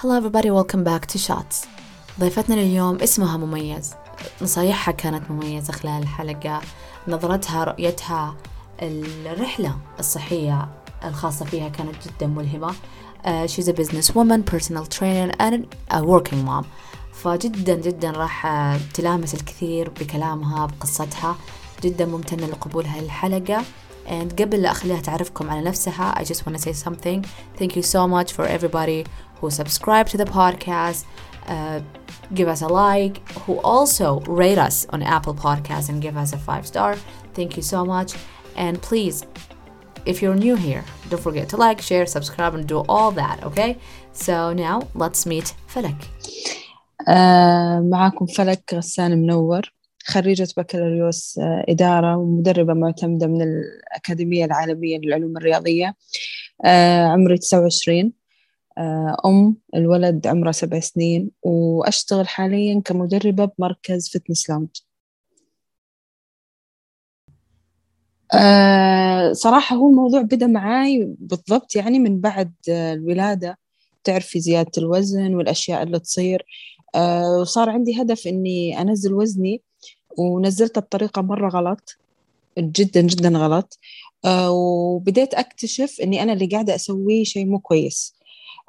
Hello everybody. Welcome back to Shots. ضيفتنا لليوم اسمها مميز. نصايحها كانت مميزة خلال الحلقة. نظرتها رؤيتها الرحلة الصحية الخاصة فيها كانت جدا ملهمة. Uh, she's a business woman, personal trainer and a working mom. فجدا جدا راح تلامس الكثير بكلامها بقصتها. جدا ممتنة لقبولها للحلقة. And قبل لا أخليها تعرفكم على نفسها I just want to say something. Thank you so much for everybody who subscribe to the podcast uh, give us a like who also rate us on Apple Podcasts and give us a five star thank you so much and please if you're new here don't forget to like share subscribe and do all that okay so now let's meet فلك آه معاكم فلك غسان منور خريجة بكالوريوس آه إدارة ومدربة معتمدة من الأكاديمية العالمية للعلوم الرياضية آه عمري 29 آه أم الولد عمره سبع سنين وأشتغل حاليا كمدربة بمركز fitness lounge آه صراحة هو الموضوع بدأ معاي بالضبط يعني من بعد آه الولادة تعرفي زيادة الوزن والأشياء اللي تصير. آه وصار عندي هدف إني أنزل وزني ونزلته بطريقة مرة غلط جدا جدا غلط. آه وبديت أكتشف إني أنا اللي قاعدة أسويه شيء مو كويس.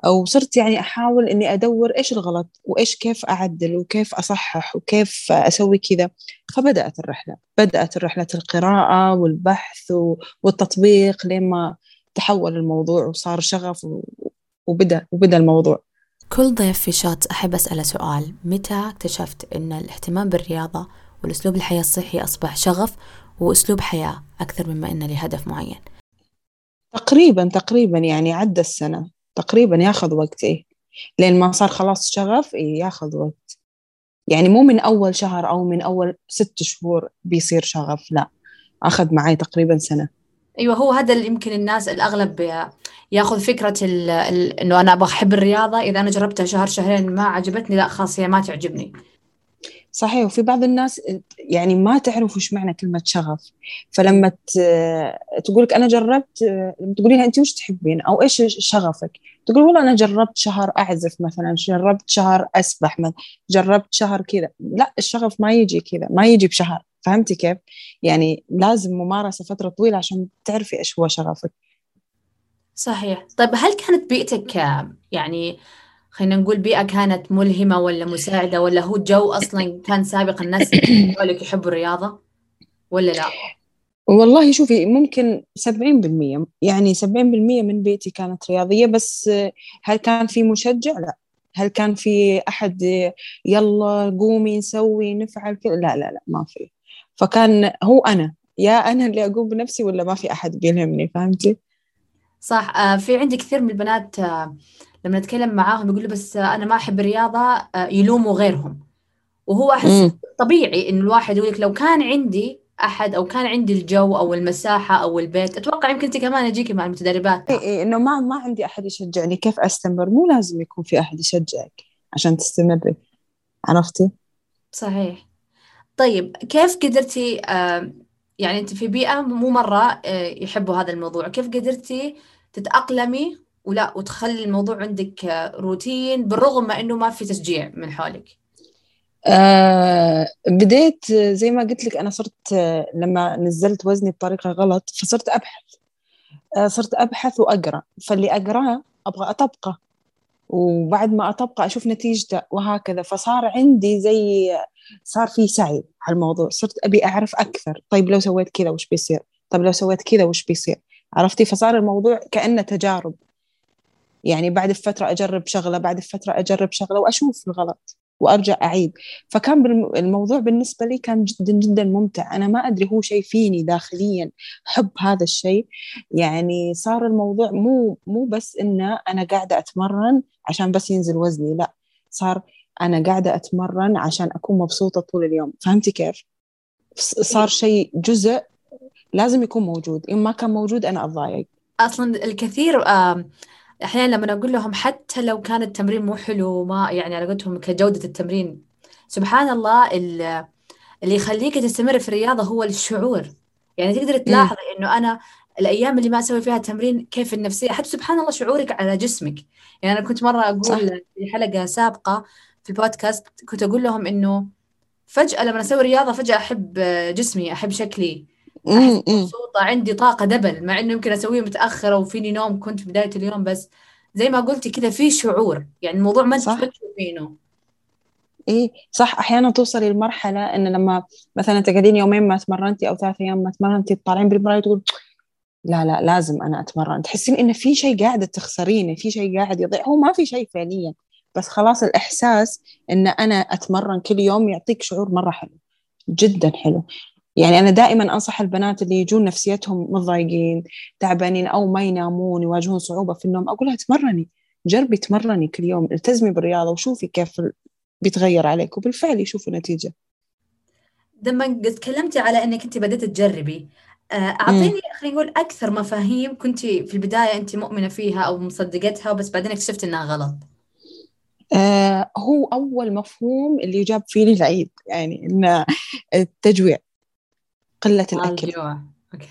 وصرت يعني أحاول إني أدور إيش الغلط وإيش كيف أعدل وكيف أصحح وكيف أسوي كذا. فبدأت الرحلة بدأت رحلة القراءة والبحث والتطبيق لما تحول الموضوع وصار شغف وبدأ وبدأ الموضوع. كل ضيف في شات أحب أسأله سؤال. متى اكتشفت أن الاهتمام بالرياضة والأسلوب الحياة الصحي أصبح شغف وأسلوب حياة أكثر مما أنه لهدف معين؟ تقريبا تقريبا يعني عدى السنة. تقريبا ياخذ وقت إيه. لين ما صار خلاص شغف إيه ياخذ وقت. يعني مو من أول شهر أو من أول ست شهور بيصير شغف لا. أخذ معي تقريبا سنة. أيوه هو هذا اللي يمكن الناس الأغلب ياخذ فكرة إنه أنا احب الرياضة إذا أنا جربتها شهر شهرين ما عجبتني لا خلاص هي ما تعجبني. صحيح وفي بعض الناس يعني ما تعرف وش معنى كلمة شغف. فلما تقول لك أنا جربت لما تقولي لها أنت وش تحبين؟ أو إيش شغفك؟ تقول والله أنا جربت شهر أعزف مثلا جربت شهر أسبح مثلا جربت شهر كذا. لا الشغف ما يجي كذا ما يجي بشهر. فهمتي كيف؟ يعني لازم ممارسة فترة طويلة عشان تعرفي إيش هو شغفك. صحيح. طيب هل كانت بيئتك يعني خلينا نقول بيئة كانت ملهمة ولا مساعدة ولا هو جو أصلا كان سابق الناس حولك يحبوا الرياضة ولا لا؟ والله شوفي ممكن سبعين بالمية يعني سبعين بالمية من بيتي كانت رياضية بس هل كان في مشجع؟ لا هل كان في أحد يلا قومي نسوي نفعل كذا؟ لا لا لا ما في فكان هو أنا يا أنا اللي أقوم بنفسي ولا ما في أحد بيلهمني فهمتي؟ صح آه في عندي كثير من البنات آه لما نتكلم معاهم يقولوا بس أنا ما أحب الرياضة يلوموا غيرهم. وهو أحس طبيعي إنه الواحد يقول لك لو كان عندي أحد أو كان عندي الجو أو المساحة أو البيت أتوقع يمكن أنت كمان أجيكي مع المتدربات. إيه إيه إنه ما ما عندي أحد يشجعني. كيف أستمر؟ مو لازم يكون في أحد يشجعك عشان تستمري عرفتي؟ صحيح. طيب كيف قدرتي آه يعني أنت في بيئة مو مرة آه يحبوا هذا الموضوع. كيف قدرتي تتأقلمي ولا وتخلي الموضوع عندك روتين بالرغم ما إنه ما في تشجيع من حولك. آه بديت زي ما قلت لك أنا صرت لما نزلت وزني بطريقة غلط فصرت أبحث. آه صرت أبحث وأقرأ. فاللي أقرأه أبغى أطبقه. وبعد ما أطبقه أشوف نتيجته وهكذا. فصار عندي زي صار في سعي على الموضوع صرت أبي أعرف أكثر. طيب لو سويت كذا وش بيصير؟ طيب لو سويت كذا وش بيصير؟ عرفتي؟ فصار الموضوع كأنه تجارب. يعني بعد فترة أجرب شغلة بعد فترة أجرب شغلة وأشوف الغلط وأرجع أعيد فكان الموضوع بالنسبة لي كان جدا جدا ممتع. أنا ما أدري هو شيء فيني داخليا حب هذا الشيء. يعني صار الموضوع مو مو بس إنه أنا قاعدة أتمرن عشان بس ينزل وزني لا. صار أنا قاعدة أتمرن عشان أكون مبسوطة طول اليوم. فهمتي كيف؟ صار شيء جزء لازم يكون موجود. إن ما كان موجود أنا أتضايق. أصلا الكثير أحيانا لما أقول لهم حتى لو كان التمرين مو حلو ما يعني على قولتهم كجودة التمرين سبحان الله اللي يخليك تستمر في الرياضة هو الشعور. يعني تقدر تلاحظ إنه أنا الأيام اللي ما أسوي فيها تمرين كيف النفسية؟ حتى سبحان الله شعورك على جسمك. يعني أنا كنت مرة أقول صح. في حلقة سابقة في البودكاست كنت أقول لهم إنه فجأة لما أسوي رياضة فجأة أحب جسمي أحب شكلي. مبسوطه عندي طاقة دبل مع إنه يمكن أسويه متاخره وفيني نوم كنت في بداية اليوم بس زي ما قلتي كذا في شعور يعني الموضوع ما انت تشوفينه إيه صح. أحيانا توصلي لمرحلة إن لما مثلا تقعدين يومين ما تمرنتي أو ثلاث أيام ما تمرنتي تطالعين بالمرايه تقول لا لا لازم أنا أتمرن. تحسين إن في شيء قاعدة تخسرينه في شيء قاعد يضيع. هو ما في شيء فعليا بس خلاص الإحساس إن أنا أتمرن كل يوم يعطيك شعور مرة حلو جدا حلو. يعني أنا دائما أنصح البنات اللي يجون نفسيتهم متضايقين تعبانين أو ما ينامون يواجهون صعوبة في النوم أقول لها تمرني جربي تمرني كل يوم التزمي بالرياضة وشوفي كيف بيتغير عليك وبالفعل يشوفوا نتيجة. لما تكلمتي على إنك أنت بدأت تجربي آه، أعطيني خلينا نقول أكثر مفاهيم كنت في البداية أنت مؤمنة فيها أو مصدقتها بس بعدين اكتشفت إنها غلط. آه هو أول مفهوم اللي يجاب فيه العيد يعني ان التجويع. قلة الأكل. الجوع. أوكي.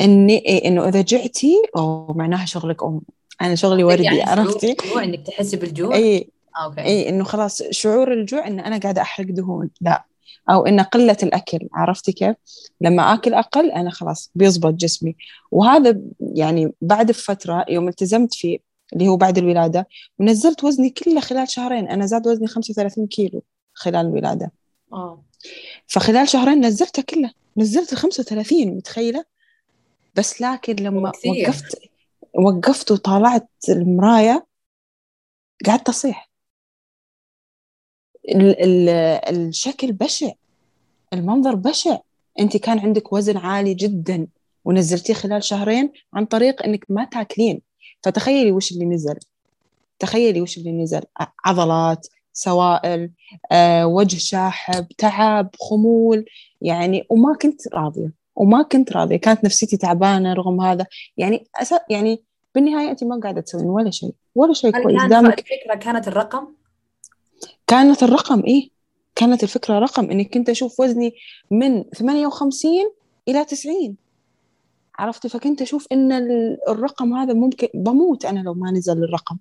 إني إيه إنه إذا جعتي أو معناها شغلك أم أنا شغلي وردي يعني عرفتي؟ إنك تحسي بالجوع؟ اي okay. اي إنه خلاص شعور الجوع ان أنا قاعدة أحرق دهون. لا. أو ان قلة الأكل. عرفتي كيف؟ لما آكل أقل أنا خلاص بيزبط جسمي. وهذا يعني بعد فتره يوم التزمت فيه اللي هو بعد الولادة ونزلت وزني كله خلال شهرين. أنا زاد وزني 35 كيلو خلال الولادة. آه. فخلال شهرين نزلته كله. نزلت ال 35 متخيلة؟ بس لكن لما وقفت وقفت وطالعت المرايه قعدت أصيح. ال ال الشكل بشع المنظر بشع. أنت كان عندك وزن عالي جدا ونزلتيه خلال شهرين عن طريق إنك ما تاكلين. فتخيلي وش اللي نزل. تخيلي وش اللي نزل. عضلات سوائل آه، وجه شاحب تعب خمول. يعني وما كنت راضية وما كنت راضية. كانت نفسيتي تعبانة رغم هذا. يعني أس... يعني بالنهاية أنت ما قاعدة تسوين ولا شيء ولا شيء كويس. دامك الفكرة كانت الرقم؟ كانت الرقم إيه. كانت الفكرة رقم إني كنت أشوف وزني من 58 إلى 90 عرفتي؟ فكنت أشوف إن الرقم هذا ممكن بموت أنا لو ما نزل الرقم.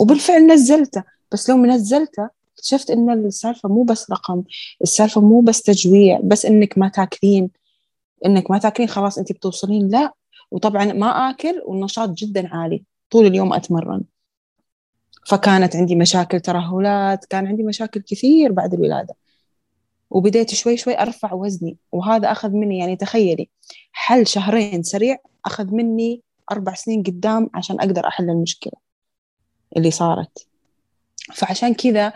وبالفعل نزلته. بس لو نزلته اكتشفت إن السالفة مو بس رقم السالفة مو بس تجويع بس إنك ما تاكلين. إنك ما تاكلين خلاص انت بتوصلين لا. وطبعا ما آكل والنشاط جدا عالي. طول اليوم أتمرن. فكانت عندي مشاكل ترهلات كان عندي مشاكل كثير بعد الولادة. وبديت شوي شوي أرفع وزني. وهذا أخذ مني يعني تخيلي حل شهرين سريع أخذ مني أربع سنين قدام عشان أقدر أحل المشكلة اللي صارت. فعشان كذا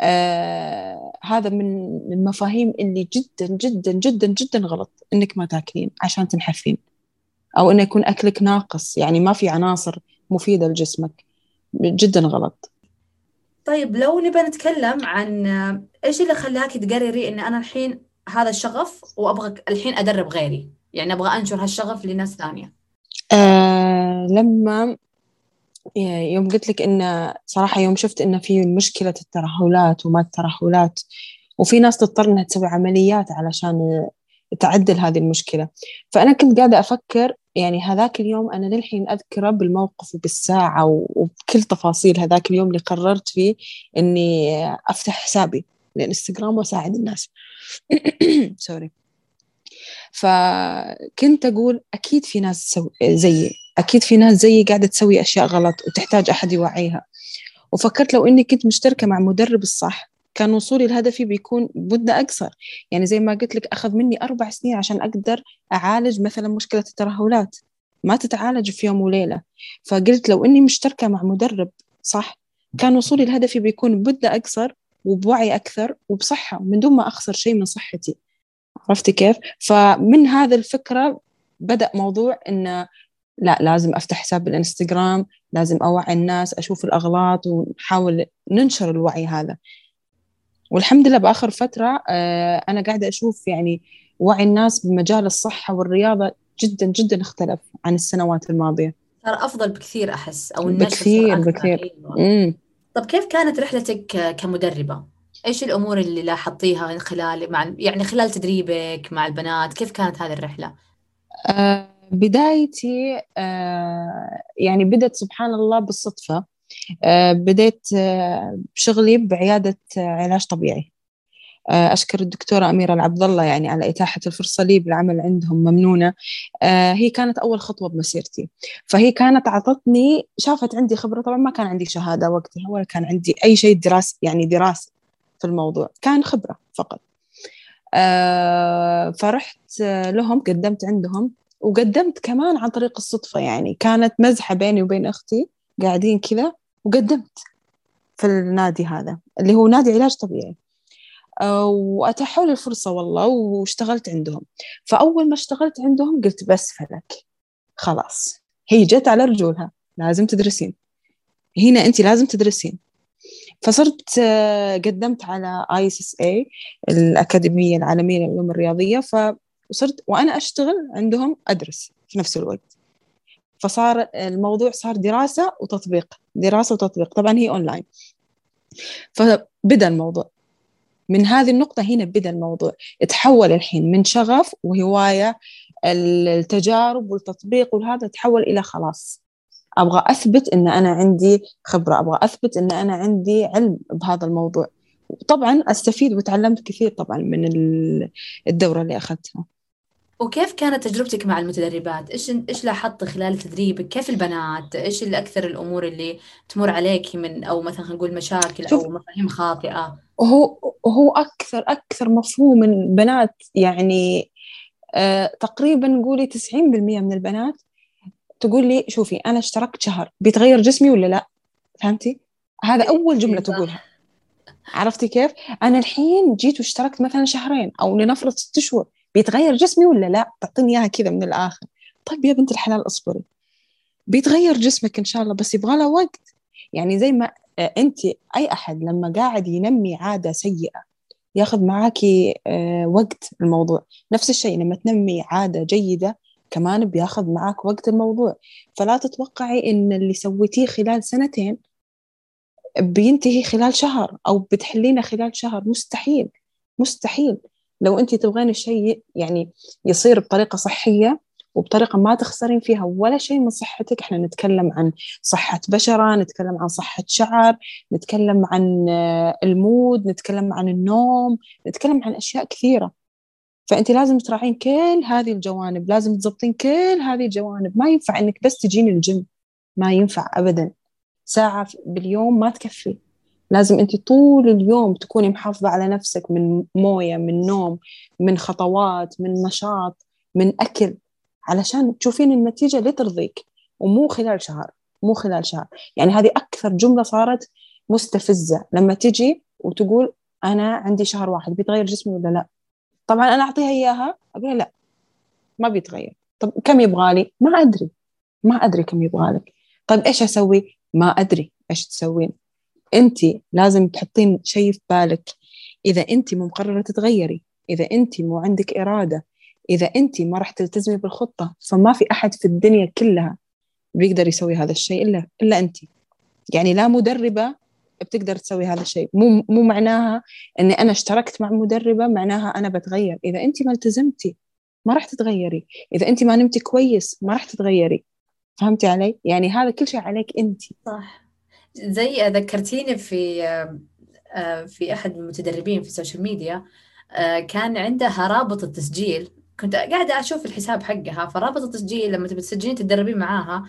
آه هذا من المفاهيم اللي جدا جدا جدا جدا غلط إنك ما تاكلين عشان تنحفين أو إنه يكون أكلك ناقص يعني ما في عناصر مفيدة لجسمك. جدا غلط. طيب لو نبى نتكلم عن إيش اللي خلاك تقرري إن أنا الحين هذا الشغف وأبغى الحين أدرب غيري؟ يعني أبغى أنشر هالشغف لناس ثانية. آه لما يوم قلت لك إن صراحة يوم شفت إن في مشكلة الترهلات وما الترهلات وفي ناس تضطر إنها تسوي عمليات علشان تعدل هذه المشكلة. فأنا كنت قاعدة أفكر يعني هذاك اليوم أنا للحين أذكره بالموقف وبالساعة وبكل تفاصيل هذاك اليوم اللي قررت فيه إني أفتح حسابي الانستغرام وأساعد الناس. سوري فكنت أقول أكيد في ناس زيي أكيد في ناس زيي قاعدة تسوي أشياء غلط وتحتاج أحد يوعيها. وفكرت لو إني كنت مشتركة مع مدرب الصح كان وصولي لهدفي بيكون مدة أقصر. يعني زي ما قلت لك أخذ مني أربع سنين عشان أقدر أعالج مثلا مشكلة الترهلات. ما تتعالج في يوم وليلة. فقلت لو إني مشتركة مع مدرب صح كان وصولي لهدفي بيكون بمدة أقصر وبوعي أكثر وبصحة من دون ما أخسر شيء من صحتي. عرفتي كيف؟ فمن هذا الفكرة بدأ موضوع إنه لا لازم أفتح حساب بالإنستغرام لازم أوعي الناس أشوف الأغلاط ونحاول ننشر الوعي هذا. والحمد لله بآخر فترة آه، أنا قاعدة أشوف يعني وعي الناس بمجال الصحة والرياضة جدا جدا اختلف عن السنوات الماضية. صار أفضل بكثير أحس أو النشر بكثير بكثير. أيوة. طب كيف كانت رحلتك كمدربة؟ إيش الأمور اللي لاحظتيها من خلال مع يعني خلال تدريبك مع البنات كيف كانت هذه الرحلة؟ آه بدايتي آه، يعني بدت سبحان الله بالصدفة. آه، بديت آه، بشغلي بعيادة علاج طبيعي. أشكر الدكتورة أميرة العبد الله يعني على إتاحة الفرصة لي بالعمل عندهم ممنونة. هي كانت أول خطوة بمسيرتي. فهي كانت أعطتني شافت عندي خبرة طبعا ما كان عندي شهادة وقتها ولا كان عندي أي شيء دراسة يعني دراسة في الموضوع. كان خبرة فقط. فرحت لهم قدمت عندهم. وقدمت كمان عن طريق الصدفة يعني كانت مزحة بيني وبين أختي قاعدين كذا وقدمت في النادي هذا اللي هو نادي علاج طبيعي. آه، وأتاحوا لي الفرصة والله واشتغلت عندهم. فأول ما اشتغلت عندهم قلت بس فلك. خلاص. هي جت على رجولها. لازم تدرسين. هنا أنت لازم تدرسين. فصرت آه، قدمت على اي اس اي الأكاديمية العالمية للعلوم الرياضية. فصرت وأنا أشتغل عندهم أدرس في نفس الوقت. فصار الموضوع صار دراسة وتطبيق دراسة وتطبيق. طبعا هي أونلاين. فبدأ الموضوع. من هذه النقطة هنا بدأ الموضوع. تحول الحين من شغف وهواية التجارب والتطبيق وهذا تحول إلى خلاص. أبغى أثبت إن أنا عندي خبرة أبغى أثبت إن أنا عندي علم بهذا الموضوع. طبعا أستفيد وتعلمت كثير طبعا من الدورة اللي أخذتها. وكيف كانت تجربتك مع المتدربات؟ إيش إيش لاحظت خلال تدريبك؟ كيف البنات؟ إيش الاكثر الأمور اللي تمر عليك من أو مثلا نقول مشاكل أو مفاهيم خاطئة؟ هو هو أكثر أكثر مفهوم من بنات يعني آه تقريبا قولي 90% من البنات تقول لي شوفي أنا اشتركت شهر بيتغير جسمي ولا لا فهمتي هذا أول جملة تقولها عرفتي كيف أنا الحين جيت واشتركت مثلا شهرين أو لنفرض ست شهور بيتغير جسمي ولا لا؟ تعطيني إياها كذا من الآخر. طيب يا بنت الحلال اصبري. بيتغير جسمك إن شاء الله بس يبغى له وقت. يعني زي ما آه، أنت أي أحد لما قاعد ينمي عادة سيئة ياخذ معاكي آه، وقت الموضوع. نفس الشيء لما تنمي عادة جيدة كمان بياخذ معاك وقت الموضوع. فلا تتوقعي إن اللي سويتيه خلال سنتين بينتهي خلال شهر أو بتحلينه خلال شهر. مستحيل. مستحيل. لو أنت تبغين الشيء يعني يصير بطريقة صحية وبطريقة ما تخسرين فيها ولا شيء من صحتك إحنا نتكلم عن صحة بشرة نتكلم عن صحة شعر نتكلم عن ال mood نتكلم عن النوم نتكلم عن أشياء كثيرة. فأنت لازم تراعين كل هذه الجوانب لازم تضبطين كل هذه الجوانب. ما ينفع إنك بس تجين الجيم ما ينفع ابدا. ساعة باليوم ما تكفي. لازم أنت طول اليوم تكوني محافظة على نفسك من موية من نوم من خطوات من نشاط من أكل علشان تشوفين النتيجة اللي ترضيك ومو خلال شهر مو خلال شهر. يعني هذه أكثر جملة صارت مستفزة. لما تجي وتقول أنا عندي شهر واحد بيتغير جسمي ولا لا؟ طبعا أنا أعطيها إياها أقول لا ما بيتغير. طب كم يبغى لي؟ ما أدري ما أدري كم يبغى لك. طيب إيش أسوي؟ ما أدري إيش تسوين. أنت لازم تحطين شيء في بالك. إذا أنت مو مقررة تتغيري إذا أنت مو عندك إرادة إذا أنت ما راح تلتزمي بالخطة فما في أحد في الدنيا كلها بيقدر يسوي هذا الشيء إلا إلا أنت. يعني لا مدربة بتقدر تسوي هذا الشيء. مو مو معناها إني أنا اشتركت مع مدربة معناها أنا بتغير. إذا أنت ما التزمتي ما راح تتغيري. إذا أنت ما نمتي كويس ما راح تتغيري. فهمتي علي؟ يعني هذا كل شيء عليك أنت. صح. زي ذكرتيني في آه، في أحد المتدربين في ال social media آه، كان عندها رابط التسجيل. كنت قاعدة أشوف الحساب حقها فرابط التسجيل لما تبي تسجلين تتدربين معاها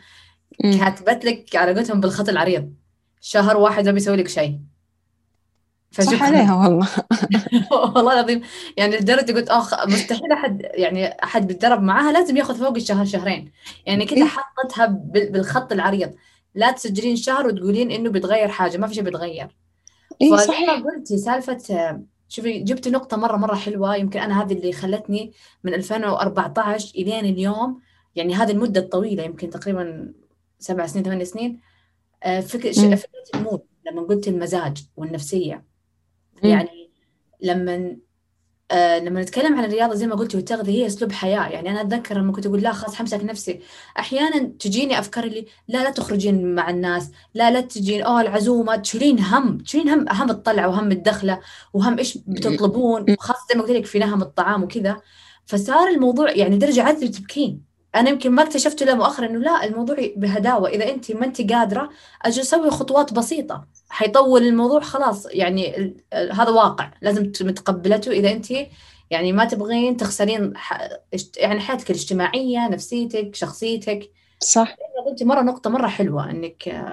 كاتبت لك على قولتهم بالخط العريض شهر واحد ما بيسوي لك شيء. صح عليها والله. والله العظيم يعني لدرجة قلت آخ مستحيل أحد يعني أحد بيتدرب معاها لازم ياخذ فوق الشهر شهرين. يعني كذا إيه؟ حطتها بالخط العريض. لا تسجلين شهر وتقولين إنه بيتغير حاجة ما في شيء بيتغير. إيه صح قلتي سالفة شوفي جبت نقطة مرة مرة حلوة يمكن أنا هذه اللي خلتني من 2014 إلين اليوم يعني هذه المدة الطويلة يمكن تقريبا سبع سنين ثمان سنين آه، فكرة فكرة المود لما قلت المزاج والنفسية. يعني لما آه لما نتكلم عن الرياضة زي ما قلت والتغذية هي أسلوب حياة. يعني أنا أتذكر لما كنت أقول لا خلاص حمسك نفسي. أحيانا تجيني أفكار اللي لا لا تخرجين مع الناس لا لا تجين أوه العزومة. تشيلين هم تشيلين هم هم الطلعة وهم الدخلة وهم إيش بتطلبون. وخاصة زي ما قلت لك في نهم الطعام وكذا. فصار الموضوع يعني درجة عاد تبكين. أنا يمكن ما اكتشفت إلا مؤخرا إنه لا الموضوع بهداوة. إذا أنت ما أنت قادرة أجل أسوي خطوات بسيطة. حيطول الموضوع خلاص. يعني هذا واقع. لازم متقبلته. إذا أنت يعني ما تبغين تخسرين يعني حياتك الاجتماعية نفسيتك شخصيتك. صح. قلتي مرة نقطة مرة حلوة إنك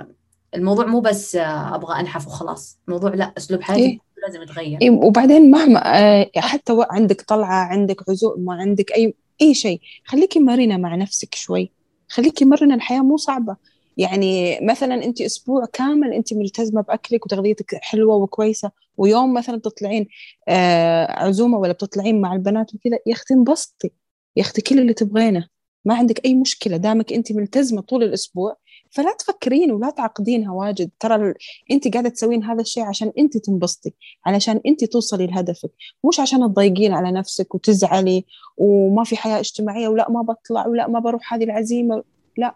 الموضوع مو بس أبغى أنحف وخلاص. الموضوع لا أسلوب حياتي إيه؟ لازم يتغير. إيه وبعدين مهما آه، حتى عندك طلعة عندك عزوم ما عندك أي أي شيء. خليكي مرنة مع نفسك شوي. خليكي مرنة الحياة مو صعبة. يعني مثلا أنت أسبوع كامل أنت ملتزمة بأكلك وتغذيتك حلوة وكويسة ويوم مثلا بتطلعين آه عزومة ولا بتطلعين مع البنات وكذا يا أختي انبسطي. يا أختي كل اللي تبغينه. ما عندك أي مشكلة. دامك أنت ملتزمة طول الأسبوع فلا تفكرين ولا تعقدينها واجد. ترى. انت قاعدة تسوين هذا الشيء عشان انت تنبسطي علشان انت توصلي لهدفك. مش عشان تضايقين على نفسك وتزعلي وما في حياة اجتماعية ولا ما بطلع ولا ما بروح هذه العزيمة. لا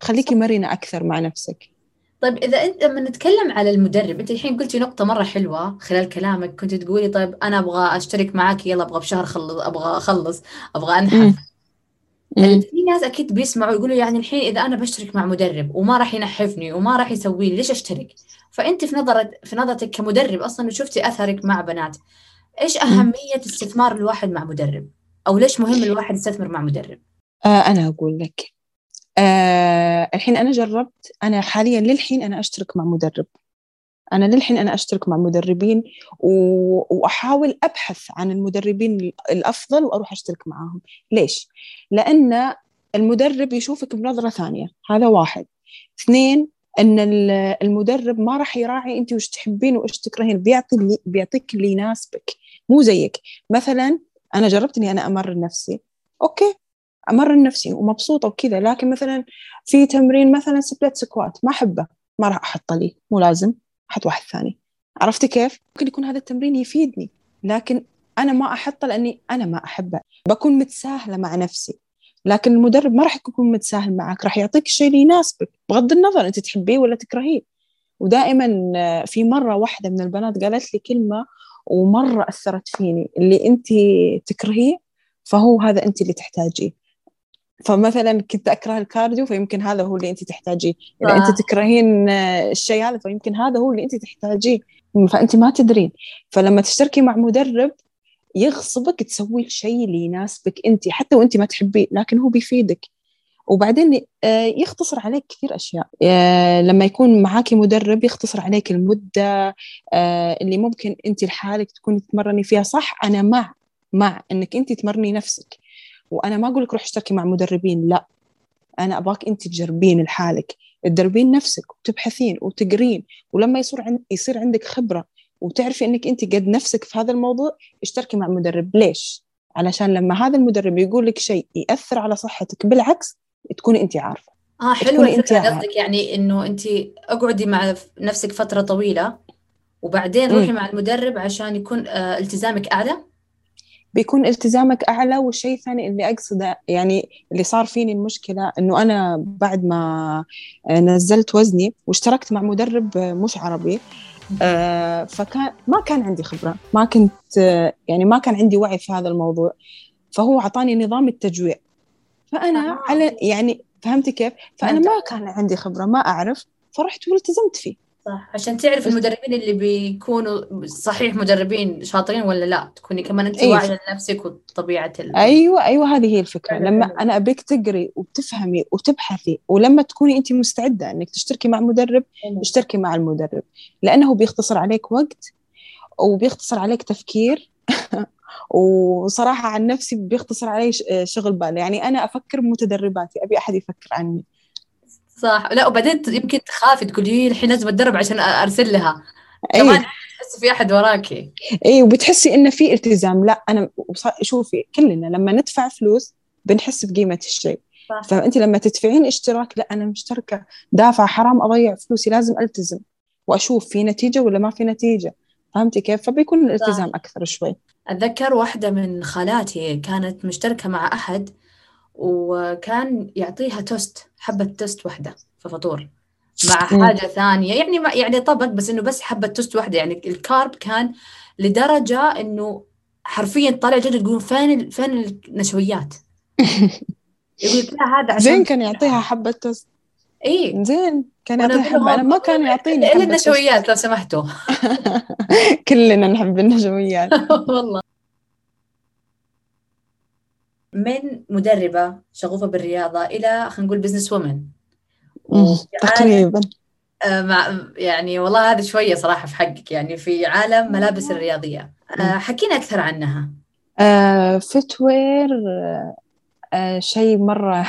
خليكي مرنة أكثر مع نفسك. طيب إذا أنت لما نتكلم على المدرب أنت الحين قلتي نقطة مرة حلوة خلال كلامك. كنت تقولي طيب أنا أبغى أشترك معاك يلا أبغى بشهر خلص أبغى أخلص أبغى أنحف. في ناس أكيد بيسمعوا يقولوا يعني الحين إذا أنا بشترك مع مدرب وما راح ينحفني وما راح يسوي لي ليش أشترك؟ فأنت في نظرك في نظرتك كمدرب أصلا وشفتي أثرك مع بنات إيش أهمية استثمار الواحد مع مدرب؟ أو ليش مهم الواحد يستثمر مع مدرب؟ آه أنا أقول لك آه الحين أنا جربت أنا حاليا للحين أنا أشترك مع مدرب أنا للحين أنا أشترك مع مدربين وأحاول أبحث عن المدربين الأفضل وأروح أشترك معاهم. ليش؟ لأن المدرب يشوفك بنظرة ثانية هذا واحد. اثنين أن المدرب ما راح يراعي أنت وش تحبين وش تكرهين بيعطي اللي بيعطيك اللي يناسبك مو زيك. مثلا أنا جربت إني أنا أمرن نفسي. okay أمرن نفسي ومبسوطة وكذا لكن مثلا في تمرين مثلا split squat ما أحبه ما راح أحطه لي مو لازم. أحط واحد ثاني. عرفتي كيف؟ ممكن يكون هذا التمرين يفيدني لكن أنا ما أحطه لأني أنا ما أحبه. بكون متساهلة مع نفسي لكن المدرب ما راح يكون متساهل معك راح يعطيك الشيء اللي يناسبك بغض النظر أنت تحبيه ولا تكرهيه. ودائما في مرة واحدة من البنات قالت لي كلمة ومرة أثرت فيني اللي أنت تكرهيه فهو هذا أنت اللي تحتاجيه. فمثلا كنت أكره الكارديو فيمكن هذا هو اللي أنت تحتاجيه. اذا آه. انت تكرهين الشيء هذا فيمكن هذا هو اللي أنت تحتاجيه. فأنت ما تدرين. فلما تشتركي مع مدرب يغصبك تسوي الشيء اللي يناسبك أنت حتى وأنت ما تحبيه لكن هو بيفيدك. وبعدين آه، يختصر عليك كثير أشياء. آه، لما يكون معاكي مدرب يختصر عليك المدة آه، اللي ممكن أنت لحالك تكوني تتمرني فيها. صح أنا مع مع إنك أنت تمرني نفسك. وأنا ما أقول لك روح اشتركي مع مدربين لا. أنا أبغاك أنت تجربين لحالك. تدربين نفسك وتبحثين وتقرين. ولما يصير عند يصير عندك خبرة وتعرفي أنك أنت قد نفسك في هذا الموضوع اشتركي مع مدرب ليش؟ علشان لما هذا المدرب يقول لك شيء يأثر على صحتك بالعكس تكوني أنت عارفة. آه حلو أنت قصدك يعني إنه أنت أقعدي مع نفسك فترة طويلة وبعدين روحي مع المدرب عشان يكون آه التزامك أعلى؟ بيكون التزامك أعلى والشيء الثاني اللي أقصده يعني اللي صار فيني المشكلة إنه أنا بعد ما نزلت وزني واشتركت مع مدرب مش عربي آه فكان ما كان عندي خبرة ما كنت يعني ما كان عندي وعي في هذا الموضوع. فهو أعطاني نظام التجويع. فأنا آه. على يعني فهمتي كيف؟ فأنا ما كان عندي خبرة ما أعرف فرحت والتزمت فيه. صح. عشان تعرف المدربين اللي بيكونوا صحيح مدربين شاطرين ولا لا تكوني كمان انت أيوة. واعية لنفسك وطبيعة ال... أيوه أيوه هذه هي الفكرة. لما أنا أبيك تقري وتفهمي وتبحثي ولما تكوني انت مستعدة إنك تشتركي مع مدرب اشتركي مع المدرب. لأنه بيختصر عليك وقت وبيختصر عليك تفكير. وصراحة عن نفسي بيختصر علي شغل بال يعني أنا أفكر بمتدرباتي أبي أحد يفكر عني. صح. لا وبعدين يمكن تخافي تقولي الحين لازم أتدرب عشان أرسل لها. أيه. كمان تحسي في أحد وراكي. اي وبتحسي إنه في التزام. لا أنا شوفي كلنا لما ندفع فلوس بنحس بقيمة الشيء. صح. فأنت لما تدفعين اشتراك لا أنا مشتركة. دافعه حرام أضيع فلوسي لازم ألتزم. وأشوف في نتيجة ولا ما في نتيجة. فهمتي كيف؟ فبيكون الالتزام صح. أكثر شوي. أتذكر واحدة من خالاتي كانت مشتركة مع أحد. وكان يعطيها توست حبة توست واحدة في فطور مع حاجة ثانية يعني ما يعني طبق بس إنه بس حبة توست واحدة يعني ال carb كان لدرجة إنه حرفيا طالع جد تقول فين فين النشويات؟ يقول لا هذا عشان زين كان يعطيها حبة توست. اي زين كان يعطيها حبة. أنا ما كان يعطيني توست. النشويات لو سمحتوا. كلنا نحب النشويات. والله. من مدربة شغوفة بالرياضة إلى خلينا نقول business woman تقريبا. مع يعني والله هذا شوية صراحة في حقك يعني في عالم ملابس الرياضية. آه،. حكينا أكثر عنها. آه فتوير آه شيء مرة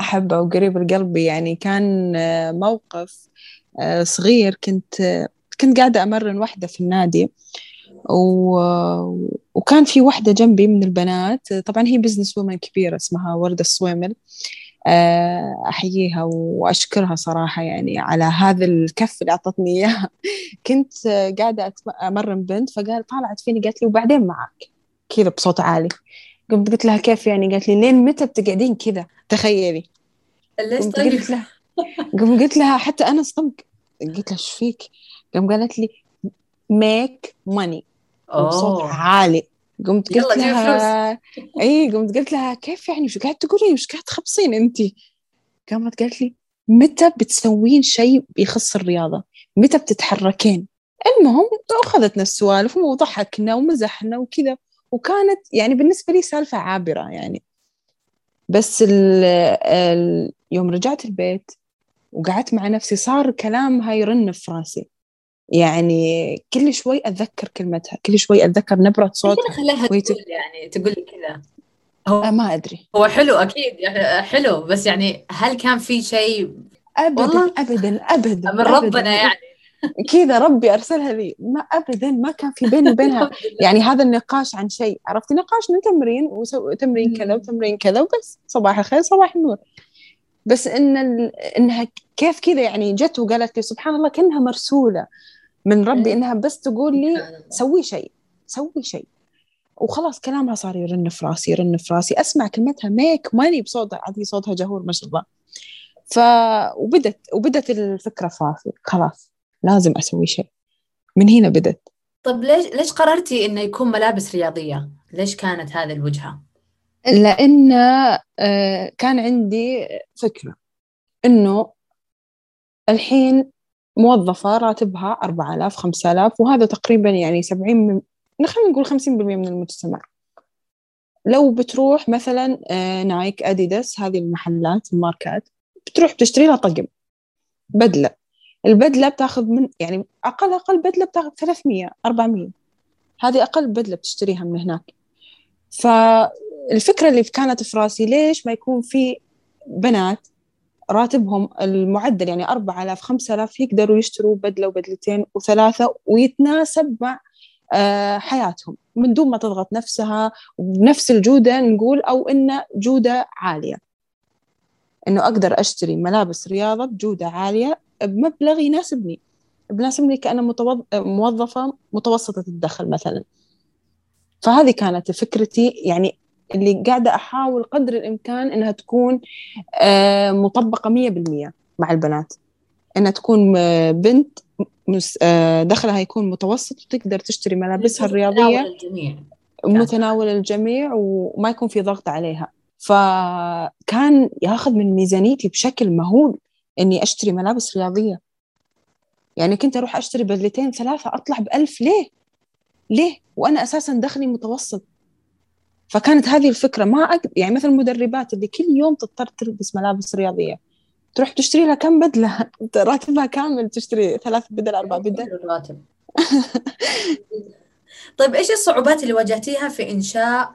أحبه وقريب لقلبي. يعني كان آه موقف آه صغير. كنت آه كنت قاعدة أمرن واحدة في النادي. و... وكان في واحدة جنبي من البنات طبعا هي بزنس وومن كبيرة اسمها وردة الصويمل آه، أحييها وأشكرها صراحة يعني على هذا الكف اللي أعطتني إياه. كنت قاعدة أمرن بنت فقال طالعت فيني قالت لي وبعدين معك؟ كذا بصوت عالي. قمت قلت لها كيف يعني؟ قالت لي لين متى بتقعدين كذا؟ تخيلي. ليش قمت طيب قلت لها قمت قلت لها حتى أنا صدمت. قلت لها إيش فيك؟ قام قالت لي make money وبصوت أوه عالي. قمت قلت لها اي قمت قلت لها كيف يعني؟ شو قاعد تقولين وش قاعد تخبصين أنت؟ قامت قالت لي متى بتسوين شيء يخص الرياضة؟ متى بتتحركين؟ المهم أخذتنا السوالف وضحكنا ومزحنا وكذا. وكانت يعني بالنسبة لي سالفة عابرة يعني. بس ال ال يوم رجعت البيت وقعدت مع نفسي صار كلامها يرن في راسي. يعني كل شوي أتذكر كلمتها كل شوي أتذكر نبرة يمكن صوتها خليها وهي تقول تق- يعني تقول كذا؟ هو ما أدري. هو حلو أكيد يعني حلو بس يعني هل كان في شيء؟ أبدا والله أبدا أبدا من ربنا أبدا. يعني. كذا ربي أرسلها لي. ما أبدا ما كان في بيني وبينها. يعني هذا النقاش عن شيء عرفتي نقاش من تمرين وسو... تمرين كذا. وتمرين كذا وبس. صباح الخير صباح النور. بس إن ال... إنها كيف كذا يعني جت وقالت لي سبحان الله كأنها مرسولة من ربي إيه. إنها بس تقول لي. سوي شيء سوي شيء وخلاص كلامها صار يرن في راسي يرن في راسي أسمع كلمتها ميك ماني بصوتها عادي صوتها جهور ما شاء الله ف وبدت وبدت الفكرة في راسي خلاص لازم أسوي شيء من هنا بدت طب ليش ليش قررتي إنه يكون ملابس رياضية؟ ليش كانت هذه الوجهة؟ لأن آه، كان عندي فكرة إنه الحين موظفة راتبها 4000 5000 وهذا تقريبا يعني 70 من خلينا نقول 50% من المجتمع. لو بتروح مثلا آه، نايك أديداس هذه المحلات الماركات بتروح بتشتري لها طقم بدلة. البدلة بتاخذ من يعني أقل أقل بدلة بتاخذ 300 400 هذه أقل بدلة بتشتريها من هناك. فالفكرة اللي كانت في راسي ليش ما يكون في بنات راتبهم المعدل يعني 4000 5000 يقدروا يشتروا بدلة وبدلتين وثلاثة ويتناسب مع آه، حياتهم من دون ما تضغط نفسها وبنفس الجودة نقول أو إنه جودة عالية إنه أقدر أشتري ملابس رياضة بجودة عالية بمبلغ يناسبني بناسبني كأنا. موظفة متوسطة الدخل مثلا فهذه كانت فكرتي يعني اللي قاعدة أحاول قدر الإمكان إنها تكون آه، مطبقة مية بالمية مع البنات. إنها تكون آه، بنت آه، دخلها يكون متوسط وتقدر تشتري ملابسها يكون متناول الرياضية. الجميع. متناول الجميع وما يكون في ضغط عليها. فكان ياخذ من ميزانيتي بشكل مهول إني أشتري ملابس رياضية. يعني كنت أروح أشتري بدلتين ثلاثة أطلع بألف ليه؟ ليه؟ وأنا أساسا دخلي متوسط. فكانت هذه الفكرة ما أقدر يعني مثل المدربات اللي كل يوم تضطر تلبس ملابس رياضية. تروح تشتري لها كم بدلة؟ راتبها كامل تشتري ثلاث بدل أربع بدل. الراتب. طيب إيش الصعوبات اللي واجهتيها في إنشاء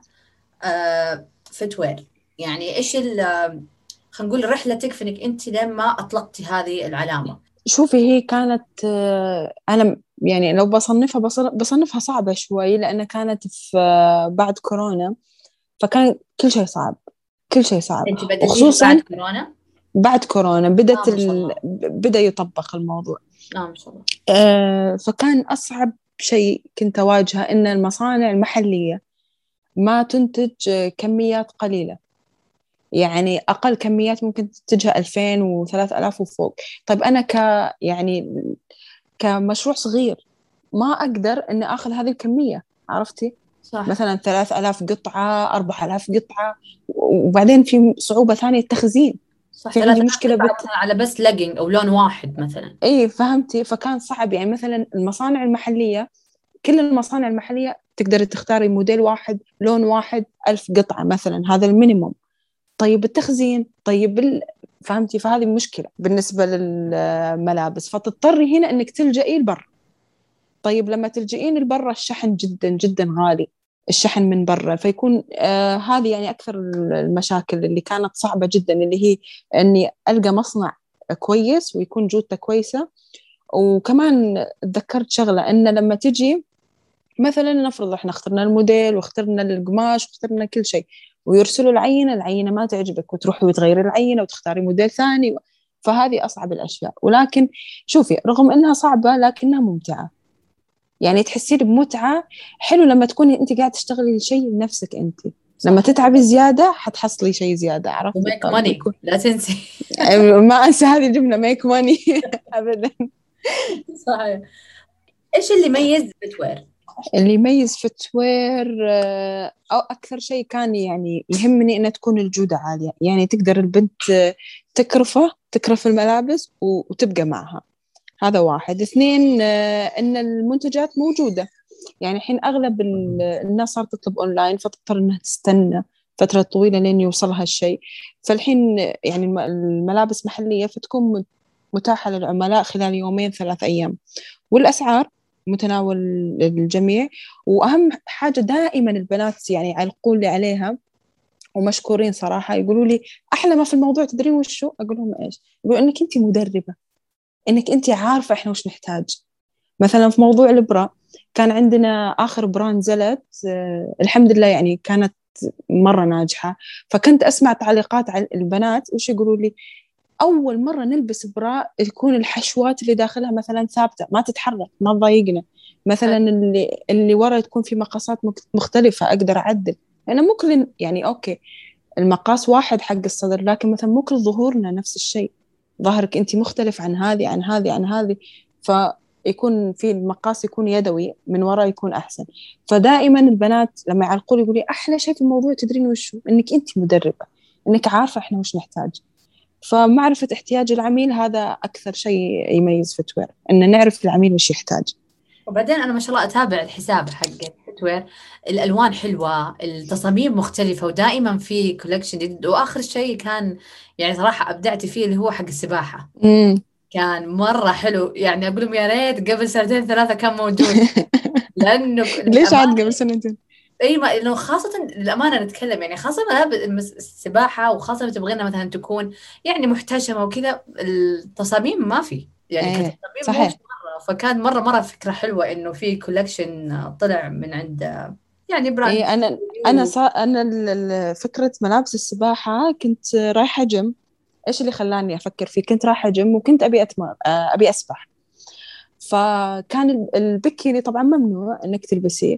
آه فتوير يعني إيش ال آه، خلينا نقول رحلتك في إنك أنت لما أطلقتي هذه العلامة؟ شوفي هي كانت آه، أنا يعني لو بصنفها بصن- بصنفها صعبة شوي لأنها كانت في آه، بعد كورونا فكان كل شيء صعب كل شيء صعب. انت وخصوصاً بعد كورونا؟ بعد كورونا بدت آه، ال... بدأ يطبق الموضوع. آه ما شاء الله. آه، فكان أصعب شيء كنت أواجهه إن المصانع المحلية ما تنتج آه، كميات قليلة. يعني أقل كميات ممكن تنتجها 2000 و3000 وفوق. طيب أنا ك يعني كمشروع صغير ما أقدر إني آخذ هذه الكمية عرفتي؟ صح. مثلا 3000 قطعة 4000 قطعة وبعدين في صعوبة ثانية التخزين. صح في عندي مشكلة بت... على بس لجنج أو لون واحد مثلا. إي فهمتي؟ فكان صعب. يعني مثلا المصانع المحلية كل المصانع المحلية تقدري تختاري موديل واحد لون واحد ألف قطعة مثلا هذا ال minimum. طيب التخزين طيب ال... فهمتي؟ فهذه مشكلة بالنسبة للملابس. فتضطري هنا أنك تلجئي لبر. طيب لما تلجئين لبرا الشحن جدا جدا غالي الشحن من برا. فيكون آه هذه يعني أكثر المشاكل اللي كانت صعبة جدا اللي هي أني ألقى مصنع كويس ويكون جودته كويسة. وكمان تذكرت شغلة أن لما تجي مثلا نفرض إحنا اخترنا الموديل واخترنا القماش واخترنا كل شيء ويرسلوا العينة العينة ما تعجبك وتروحي وتغيري العينة وتختاري موديل ثاني فهذه أصعب الأشياء. ولكن شوفي رغم أنها صعبة لكنها ممتعة. يعني تحسين بمتعة حلو لما تكوني أنت قاعدة تشتغلي شيء لنفسك أنت. لما تتعبي زيادة حتحصلي شيء زيادة عرفتي؟ make money لا تنسي. ما أنسى هذه الجملة make money أبدا. صحيح. إيش اللي يميز Fitwear؟ اللي يميز فتوير آه، أو أكثر شيء كان يعني يهمني إنها تكون الجودة عالية. يعني تقدر البنت تكرفه تكرف الملابس وتبقى معها. هذا واحد. اثنين آه، إن المنتجات موجودة. يعني الحين أغلب الناس صارت تطلب أونلاين فتضطر إنها تستنى فترة طويلة لين يوصلها الشيء. فالحين يعني الملابس محلية فتكون متاحة للعملاء خلال يومين ثلاث أيام. والأسعار؟ متناول الجميع. وأهم حاجة دائما البنات يعني يعلقون لي عليها ومشكورين صراحة يقولوا لي أحلى ما في الموضوع تدرين وشو؟ أقول لهم إيش؟ يقولوا إنك أنت مدربة إنك أنت عارفة إحنا وش نحتاج. مثلا في موضوع البرا كان عندنا آخر برا نزلت آه الحمد لله يعني كانت مرة ناجحة. فكنت أسمع تعليقات على البنات وش يقولوا لي؟ أول مرة نلبس برا تكون الحشوات اللي داخلها مثلا ثابتة ما تتحرك ما تضايقنا. مثلا اللي اللي ورا تكون في مقاسات مختلفة أقدر أعدل. أنا مو كل يعني أوكي المقاس واحد حق الصدر لكن مثلا مو كل ظهورنا نفس الشيء. ظهرك أنت مختلف عن هذه عن هذه عن هذه. فيكون في المقاس يكون يدوي من ورا يكون أحسن. فدائما البنات لما يعلقوا لي يقولوا لي أحلى شيء في الموضوع تدرين وشو؟ إنك أنت مدربة. إنك عارفة إحنا وش نحتاج. فمعرفة احتياج العميل هذا أكثر شيء يميز Fitwear إن نعرف العميل وش يحتاج. وبعدين أنا ما شاء الله أتابع الحساب حق Fitwear الألوان حلوة التصاميم مختلفة ودائما في collection جديد. وآخر شيء كان يعني صراحة أبدعتي فيه اللي هو حق السباحة. مم. كان مرة حلو. يعني أقول لهم يا ريت قبل سنتين ثلاثة كان موجود. لأنه ليش عاد قبل سنتين؟ إي ما انه خاصة للأمانة نتكلم يعني خاصة السباحة وخاصة تبغينا مثلا تكون يعني محتشمة وكذا التصاميم ما في. يعني إيه صحيح. مرة. فكان مرة مرة فكرة حلوة إنه في collection طلع من عند يعني brand اي أنا أنا صا... أنا فكرة ملابس السباحة كنت رايحة جيم إيش اللي خلاني أفكر فيه؟ كنت رايحة جيم وكنت أبي أتمر... أبي أسبح. فكان البكيني طبعا ممنوع إنك تلبسيه.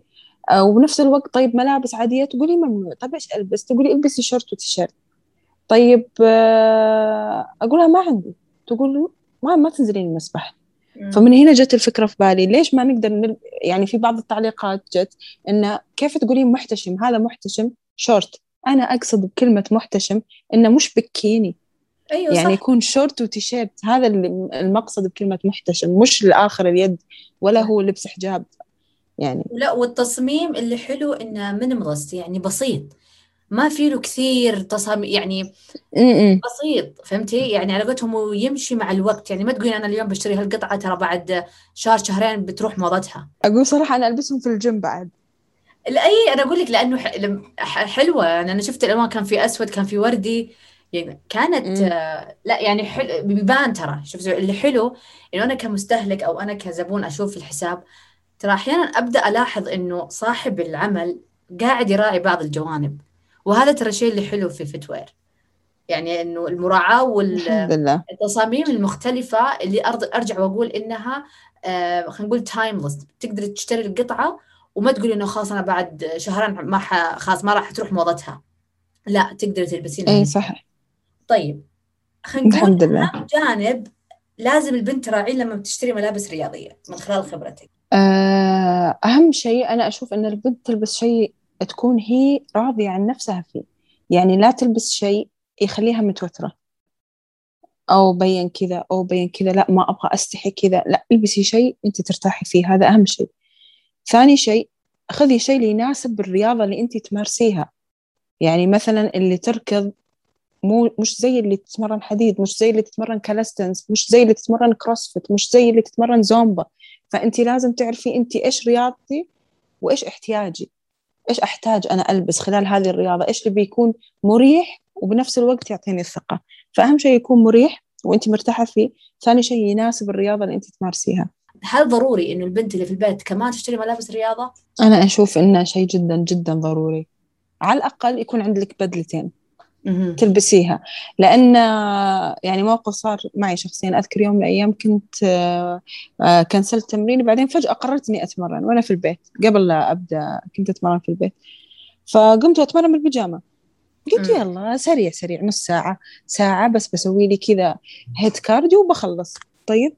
وبنفس الوقت طيب ملابس عادية تقولي ممنوع طيب إيش ألبس تقولي إلبسي شورت وتيشيرت. طيب آه، أقولها ما عندي تقول ما ما تنزلين المسبح. فمن هنا جت الفكرة في بالي ليش ما نقدر نل... يعني في بعض التعليقات جت إنه كيف تقولين محتشم؟ هذا محتشم شورت. أنا أقصد بكلمة محتشم إنه مش بكيني. أيوة يعني صح. يكون شورت وتيشيرت هذا المقصد بكلمة محتشم مش الآخر اليد ولا هو لبس حجاب. يعني. لا والتصميم اللي حلو إنه minimalist يعني بسيط. ما في له كثير تصاميم يعني م-م. بسيط فهمتي؟ يعني على قولتهم يمشي مع الوقت. يعني ما تقولين أنا اليوم بشتري هالقطعة ترى بعد شهر شهرين بتروح موضتها أقول صراحة أنا ألبسهم في الجيم بعد. إي أنا أقول لك لأنه حلوة. يعني أنا شفت الألوان كان في أسود كان في وردي. يعني كانت آه لا يعني حلو بيبان ترى. شوف اللي حلو إنه أنا كمستهلك أو أنا كزبون أشوف الحساب ترى أحيانا أبدأ ألاحظ إنه صاحب العمل قاعد يراعي بعض الجوانب وهذا ترى الشيء اللي حلو في فتوير يعني إنه المراعاة والتصاميم المختلفة اللي أرجع وأقول إنها آه خلينا نقول تايمليس تقدر تشتري القطعة وما تقولي إنه خلاص أنا بعد شهرين ما ح... خلاص ما راح تروح موضتها. لا تقدر تلبسينها. إي صح طيب خلينا نقول الحمد لله. جانب لازم البنت تراعيه لما تشتري ملابس رياضية من خلال خبرتك. أهم شيء أنا أشوف أن البنت تلبس شيء تكون هي راضية عن نفسها فيه. يعني لا تلبس شيء يخليها متوترة. أو بين كذا أو بين كذا لا ما أبغى أستحي كذا. لا البسي شيء أنت ترتاحي فيه هذا أهم شيء. ثاني شيء خذي شيء يناسب الرياضة اللي أنت تمارسيها. يعني مثلا اللي تركض مو مش زي اللي تتمرن حديد مش زي اللي تتمرن calisthenics مش زي اللي تتمرن CrossFit مش زي اللي تتمرن زومبا. فأنت لازم تعرفي أنت إيش رياضتي وإيش احتياجي. إيش أحتاج أنا ألبس خلال هذه الرياضة؟ إيش اللي بيكون مريح وبنفس الوقت يعطيني الثقة؟ فأهم شيء يكون مريح وأنت مرتاحة فيه. ثاني شيء يناسب الرياضة اللي أنت تمارسيها. هل ضروري إنه البنت اللي في البيت كمان تشتري ملابس رياضة؟ أنا أشوف إنه شيء جدا جدا ضروري. على الأقل يكون عندك بدلتين. تلبسيها. لأن يعني موقف صار معي شخصيا. أذكر يوم من الأيام كنت آه، كنسلت تمرين بعدين فجأة قررت إني أتمرن وأنا في البيت. قبل لا أبدأ كنت أتمرن في البيت. فقمت أتمرن بالبيجامة. قلت يلا سريع سريع نص ساعة ساعة بس بسوي لي كذا هيك cardio وبخلص. طيب؟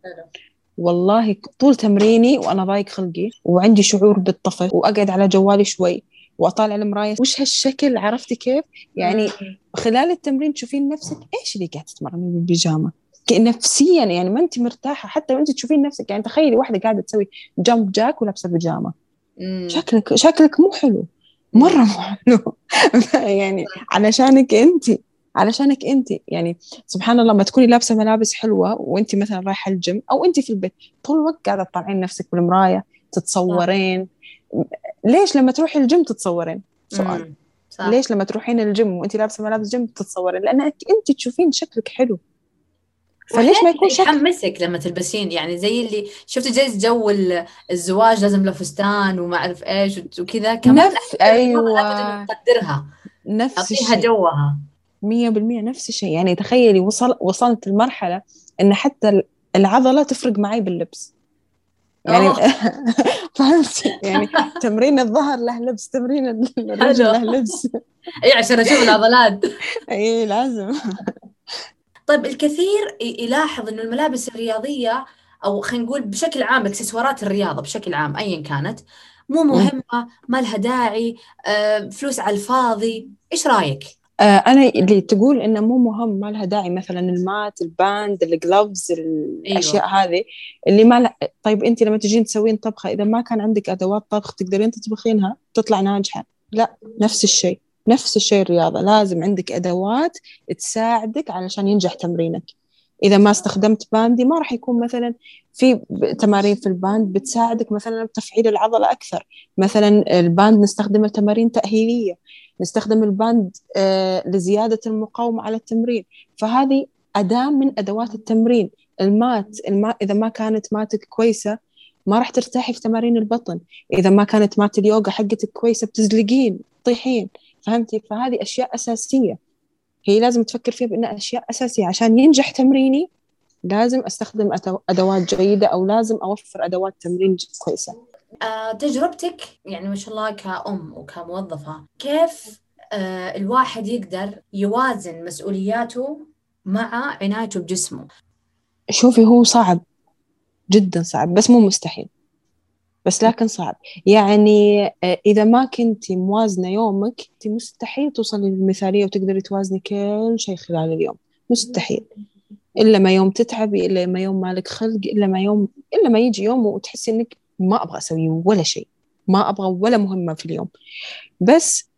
والله طول تمريني وأنا ضايق خلقي وعندي شعور بالطفش وأقعد على جوالي شوي. واطالع المراية. وش هالشكل؟ عرفتي كيف؟ يعني خلال التمرين تشوفين نفسك إيش اللي قاعدة تتمرني بالبيجامه نفسيا يعني ما انت مرتاحة. حتى لو انت تشوفين نفسك يعني تخيلي واحدة قاعدة تسوي jumping jack ولابسة بيجامة. شكلك شكلك مو حلو. مرة مو حلو. يعني علشانك انت علشانك انت. يعني سبحان الله ما تكوني لابسة ملابس حلوة وانت مثلا رايحة الجيم أو انت في البيت طول الوقت قاعدة تطلعين نفسك بالمراية تتصورين ليش لما تروحي الجيم تتصورين؟ سؤال. صح. ليش لما تروحين الجيم وانت لابسة ملابس جيم تتصورين؟ لأنك انت تشوفين شكلك حلو. فليش ما يكون شكل يحمسك لما تلبسين. يعني زي اللي شفتي زي جو الزواج لازم له فستان وما أعرف إيش وكذا كمان نفس أيوه. نقدرها نفس الشيء. جوها. 100% نفس الشيء. يعني تخيلي وصل وصلت لمرحله إن حتى العضلة تفرق معي باللبس. يعني فهمت؟ يعني تمرين الظهر له لبس تمرين الرجل له لبس. اي عشان أشوف العضلات. اي لازم. طيب الكثير يلاحظ إنه الملابس الرياضية أو خلينا نقول بشكل عام إكسسوارات الرياضة بشكل عام ايا كانت مو مهمة ما لها داعي آه، فلوس على الفاضي. إيش رأيك؟ آه، أنا اللي تقول إنه مو مهم ما لها داعي مثلا ال mat ال band ال gloves الأشياء أيوة. هذه اللي ما لا طيب أنت لما تجين تسوين طبخة إذا ما كان عندك أدوات طبخ تقدرين تطبخينها تطلع ناجحة. لا نفس الشيء نفس الشيء الرياضة. لازم عندك أدوات تساعدك علشان ينجح تمرينك. إذا ما استخدمت band ما راح يكون مثلا في تمارين في ال band بتساعدك مثلا بتفعيل العضلة أكثر. مثلا ال band نستخدمه تمارين تأهيلية. نستخدم ال band آه، لزيادة المقاومة على التمرين. فهذه أداة من أدوات التمرين. ال mat, ال mat إذا ما كانت mat ك كويسة ما راح ترتاحي في تمارين البطن. إذا ما كانت mat اليوغا حقتك كويسة بتزلقين تطيحين. فهمتي؟ فهذه أشياء أساسية. هي لازم تفكر فيها بأنها أشياء أساسية. عشان ينجح تمريني لازم أستخدم أدوات جيدة أو لازم أوفر أدوات تمرين كويسة. آه، تجربتك يعني ما شاء الله كأم وكموظفة كيف آه، الواحد يقدر يوازن مسؤولياته مع عنايته بجسمه؟ شوفي هو صعب جدا صعب بس مو مستحيل بس لكن صعب. يعني آه، إذا ما كنتي موازنة يومك أنت مستحيل توصلي للمثالية وتقدري توازني كل شيء خلال اليوم مستحيل. إلا ما يوم تتعبي إلا ما يوم مالك خلق إلا ما يوم إلا ما يجي يوم وتحسي إنك ما أبغى أسوي ولا شيء. ما أبغى ولا مهمة في اليوم. بس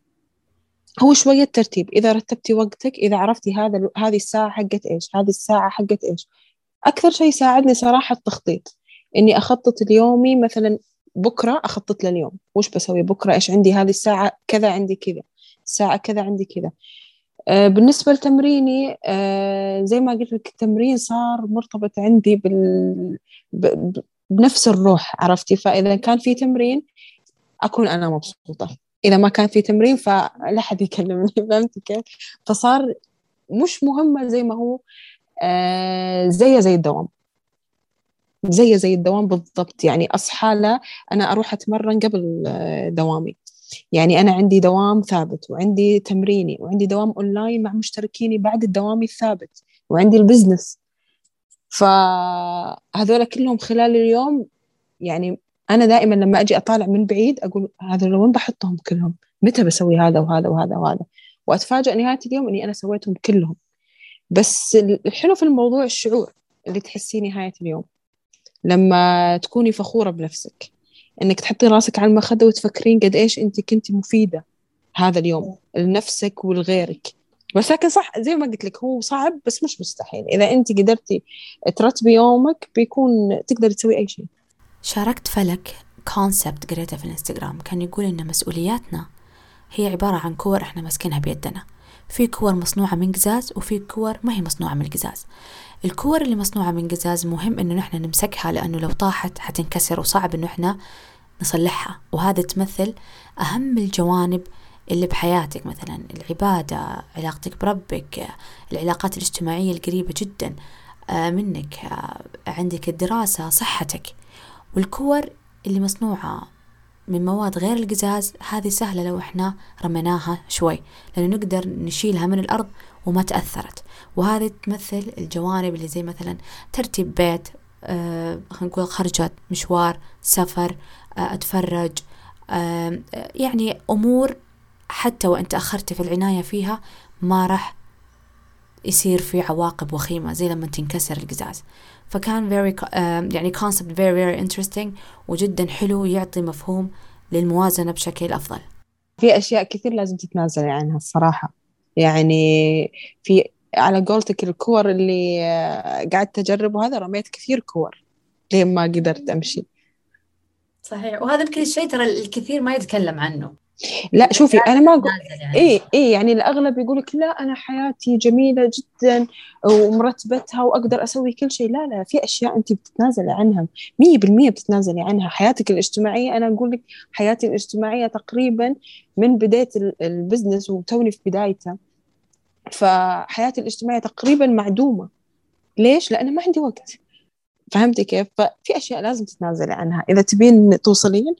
هو شوية ترتيب. إذا رتبتي وقتك إذا عرفتي هذا هذه الساعة حقت إيش هذه الساعة حقت إيش. أكثر شيء ساعدني صراحة التخطيط. إني أخطط اليومي مثلا بكرة أخطط لليوم. وش بسوي بكرة؟ إيش عندي؟ هذه الساعة كذا عندي كذا. الساعة كذا عندي كذا. آه بالنسبة لتمريني آه زي ما قلت لك التمرين صار مرتبط عندي بال بنفس الروح عرفتي؟ فإذا كان في تمرين أكون أنا مبسوطة. إذا ما كان في تمرين فلا حد يكلمني فهمتي كيف؟ فصار مش مهمة زي ما هو آه زي زي الدوام. زي زي الدوام بالضبط. يعني أصحى لا أنا أروح أتمرن قبل آه، دوامي. يعني أنا عندي دوام ثابت وعندي تمريني وعندي دوام أونلاين مع مشتركيني بعد الدوام الثابت وعندي ال business. فهذول كلهم خلال اليوم يعني أنا دائما لما أجي أطالع من بعيد أقول هذا وين بحطهم كلهم؟ متى بسوي هذا وهذا وهذا وهذا؟ وأتفاجأ نهاية اليوم إني أنا سويتهم كلهم. بس الحلو في الموضوع الشعور اللي تحسيه نهاية اليوم. لما تكوني فخورة بنفسك. إنك تحطي راسك على المخدة وتفكرين قد إيش أنت كنت مفيدة هذا اليوم لنفسك ولغيرك. بس لكن صح زي ما قلت لك هو صعب بس مش مستحيل. إذا أنت قدرتي ترتبي يومك بيكون تقدري تسوي أي شيء. شاركت فلك concept قريته في الإنستغرام. كان يقول إن مسؤولياتنا هي عبارة عن كور إحنا ماسكينها بيدنا. في كور مصنوعة من قزاز وفي كور ما هي مصنوعة من القزاز الكور اللي مصنوعة من قزاز مهم إنه نحن نمسكها لأنه لو طاحت حتنكسر وصعب إنه إحنا نصلحها. وهذا تمثل أهم الجوانب اللي بحياتك مثلا العبادة علاقتك بربك العلاقات الاجتماعية القريبة جدا آه، منك آه، عندك الدراسة صحتك. والكور اللي مصنوعة من مواد غير القزاز هذه سهلة لو إحنا رميناها شوي لأنه نقدر نشيلها من الأرض وما تأثرت. وهذه تمثل الجوانب اللي زي مثلا ترتيب بيت آه خلينا نقول خرجة مشوار سفر آه أتفرج آه يعني أمور حتى وإن تأخرت في العناية فيها ما راح يصير في عواقب وخيمة زي لما تنكسر القزاز. فكان very uh, يعني concept very very interesting وجدا حلو يعطي مفهوم للموازنة بشكل أفضل. في أشياء كثير لازم تتنازلي عنها الصراحة. يعني في على قولتك الكور اللي آه، قعدت أجرب وهذا رميت كثير كور لين ما قدرت أمشي. صحيح. وهذا يمكن الشيء ترى الكثير ما يتكلم عنه. لا شوفي أنا ما أقول يعني. اي اي يعني الأغلب يقول لك لا أنا حياتي جميلة جدا ومرتبتها وأقدر أسوي كل شيء. لا لا في أشياء أنت بتتنازلي عنها 100% بتتنازلي عنها. حياتك الاجتماعية أنا أقول لك حياتي الاجتماعية تقريبا من بداية ال business وتوني في بدايته. فحياتي الاجتماعية تقريبا معدومة. ليش؟ لأنا ما عندي وقت. فهمتي كيف؟ ففي أشياء لازم تتنازلي عنها. إذا تبين توصلين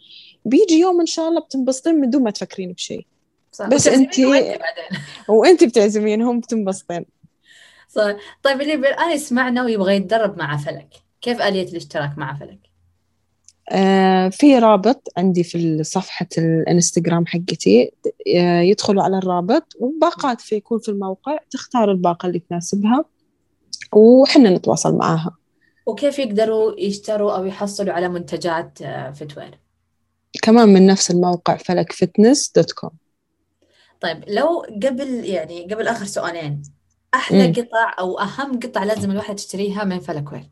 بيجي يوم إن شاء الله بتنبسطين من دون ما تفكرين بشيء. بس انت وانت بتعزمين هم بتنبسطين. صح. طيب اللي الان يسمعنا ويبغى يتدرب مع فلك. كيف آلية الاشتراك مع فلك؟ آه في رابط عندي في صفحة الانستغرام حقتي. آه يدخلوا على الرابط وباقات في يكون في الموقع تختار الباقة اللي تناسبها وحنا نتواصل معاها. وكيف يقدروا يشتروا أو يحصلوا على منتجات آه، Fitwear؟ كمان من نفس الموقع فلك fitness dot com طيب لو قبل يعني قبل آخر سؤالين أحلى مم. قطع أو أهم قطع لازم الواحد يشتريها من فلك wear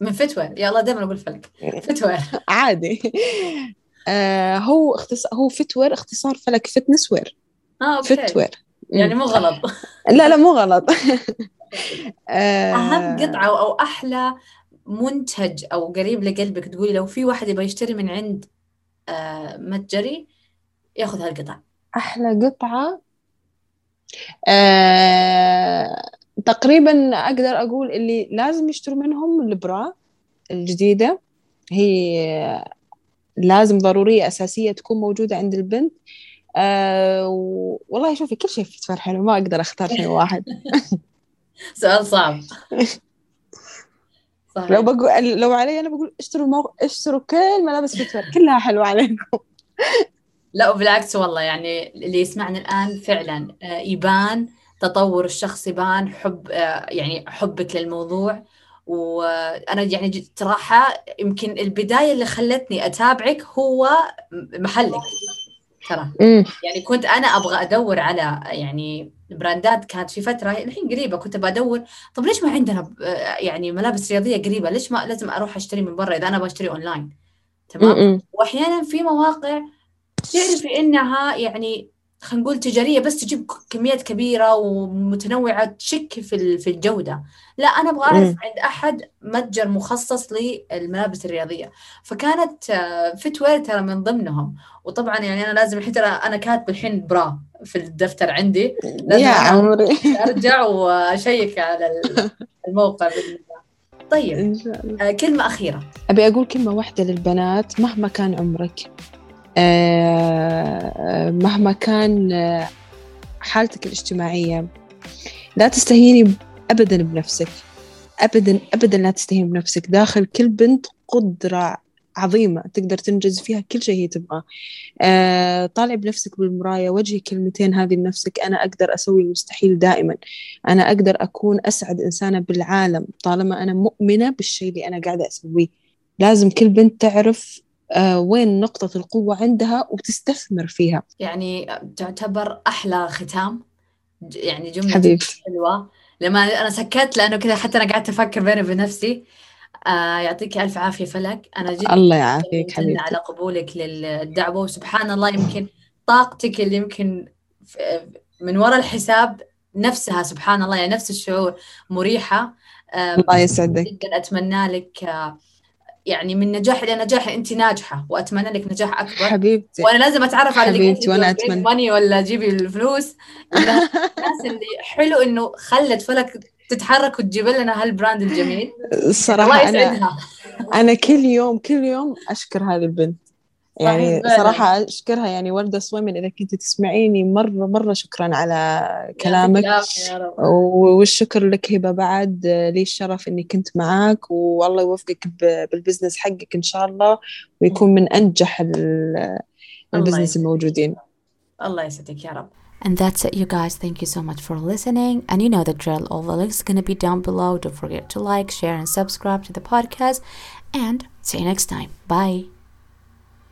من Fitwear يا الله دائما أقول فلك. فتوير عادي. آه هو اختصار هو Fitwear اختصار فلك fitness wear آه okay. Fitwear يعني مو غلط. لا لا مو غلط. أهم قطعة أو أحلى منتج أو قريب لقلبك تقولي لو في واحد يبغى يشتري من عند آه، متجري ياخذ هالقطع أحلى قطعة؟ آه، تقريبا أقدر أقول اللي لازم يشتروا منهم البرا الجديدة هي لازم ضرورية أساسية تكون موجودة عند البنت. آه والله شوفي كل شيء في تفر حلو ما أقدر أختار شيء واحد. سؤال صعب. صحيح. لو بقول لو علي أنا بقول اشتروا المو... اشتروا كل ملابس فتوى كلها حلوة عليكم. لا وبالعكس والله يعني اللي يسمعنا الآن فعلا آه، يبان تطور الشخص يبان حب آه، يعني حبك للموضوع. وأنا يعني صراحة يمكن البداية اللي خلتني أتابعك هو محلك. ترى. يعني كنت أنا أبغى أدور على يعني brand ات كانت في فترة الحين قريبة كنت بدور طب ليش ما عندنا يعني ملابس رياضية قريبة؟ ليش ما لازم أروح أشتري من برا إذا أنا بشتري اونلاين تمام؟ وأحيانا في مواقع تعرفي إنها يعني خلينا نقول تجارية بس تجيب كميات كبيرة ومتنوعة تشك في في الجودة. لا أنا أبغى أعرف عند أحد متجر مخصص للملابس الرياضية. فكانت فيتوير ترى من ضمنهم. وطبعا يعني أنا لازم الحين ترى أنا كاتبه الحين برا في الدفتر عندي. لازم يا عمري. أرجع وأشيك على الموقع طيب. إن شاء الله. كلمة أخيرة. أبي أقول كلمة واحدة للبنات مهما كان عمرك. آه، مهما كان آه، حالتك الاجتماعية. لا تستهيني أبدا بنفسك. أبدا أبدا لا تستهيني بنفسك. داخل كل بنت قدرة عظيمة تقدر تنجز فيها كل شيء هي تبغاه. آه، طالع بنفسك بالمراية وجهي كلمتين هذه لنفسك أنا أقدر أسوي المستحيل دائما. أنا أقدر أكون أسعد إنسانة بالعالم طالما أنا مؤمنة بالشيء اللي أنا قاعدة أسويه. لازم كل بنت تعرف آه، وين نقطة القوة عندها وتستثمر فيها. يعني تعتبر أحلى ختام يعني جملة حبيبتي. حلوة. لما أنا سكت لأنه كذا حتى أنا قعدت أفكر بيني وبين نفسي آه يعطيك ألف عافية فلك. أنا جدا الله يعافيك حبيبتي. على قبولك للدعوة وسبحان الله يمكن طاقتك اللي يمكن من وراء الحساب نفسها سبحان الله يعني نفس الشعور مريحة. آه الله يسعدك. جدا أتمنى لك آه يعني من نجاح إلى نجاح أنت ناجحة وأتمنى لك نجاح أكبر. حبيبتي. وأنا لازم أتعرف على حبيبتي وأنا أتمنى. ماني ولا جيبي الفلوس. الناس اللي حلو إنه خلت فلك تتحرك وتجيب لنا هال brand الجميل. الله الصراحة أنا يسعدها. أنا كل يوم كل يوم أشكر هذه البنت يعني. صراحة أشكرها. يعني وردة سويمن إذا كنت تسمعيني مرة مرة شكرا على كلامك. والشكر لك هبة بعد. لي الشرف إني كنت معاك. والله يوفقك بال business حقك إن شاء الله ويكون من أنجح ال- البزنس. الموجودين. الله يسعدك يا رب. And that's it, you guys. Thank you so much for listening. And you know the drill. All the links going to be down below. Don't forget to like, share, and subscribe to the podcast. And see you next time. Bye.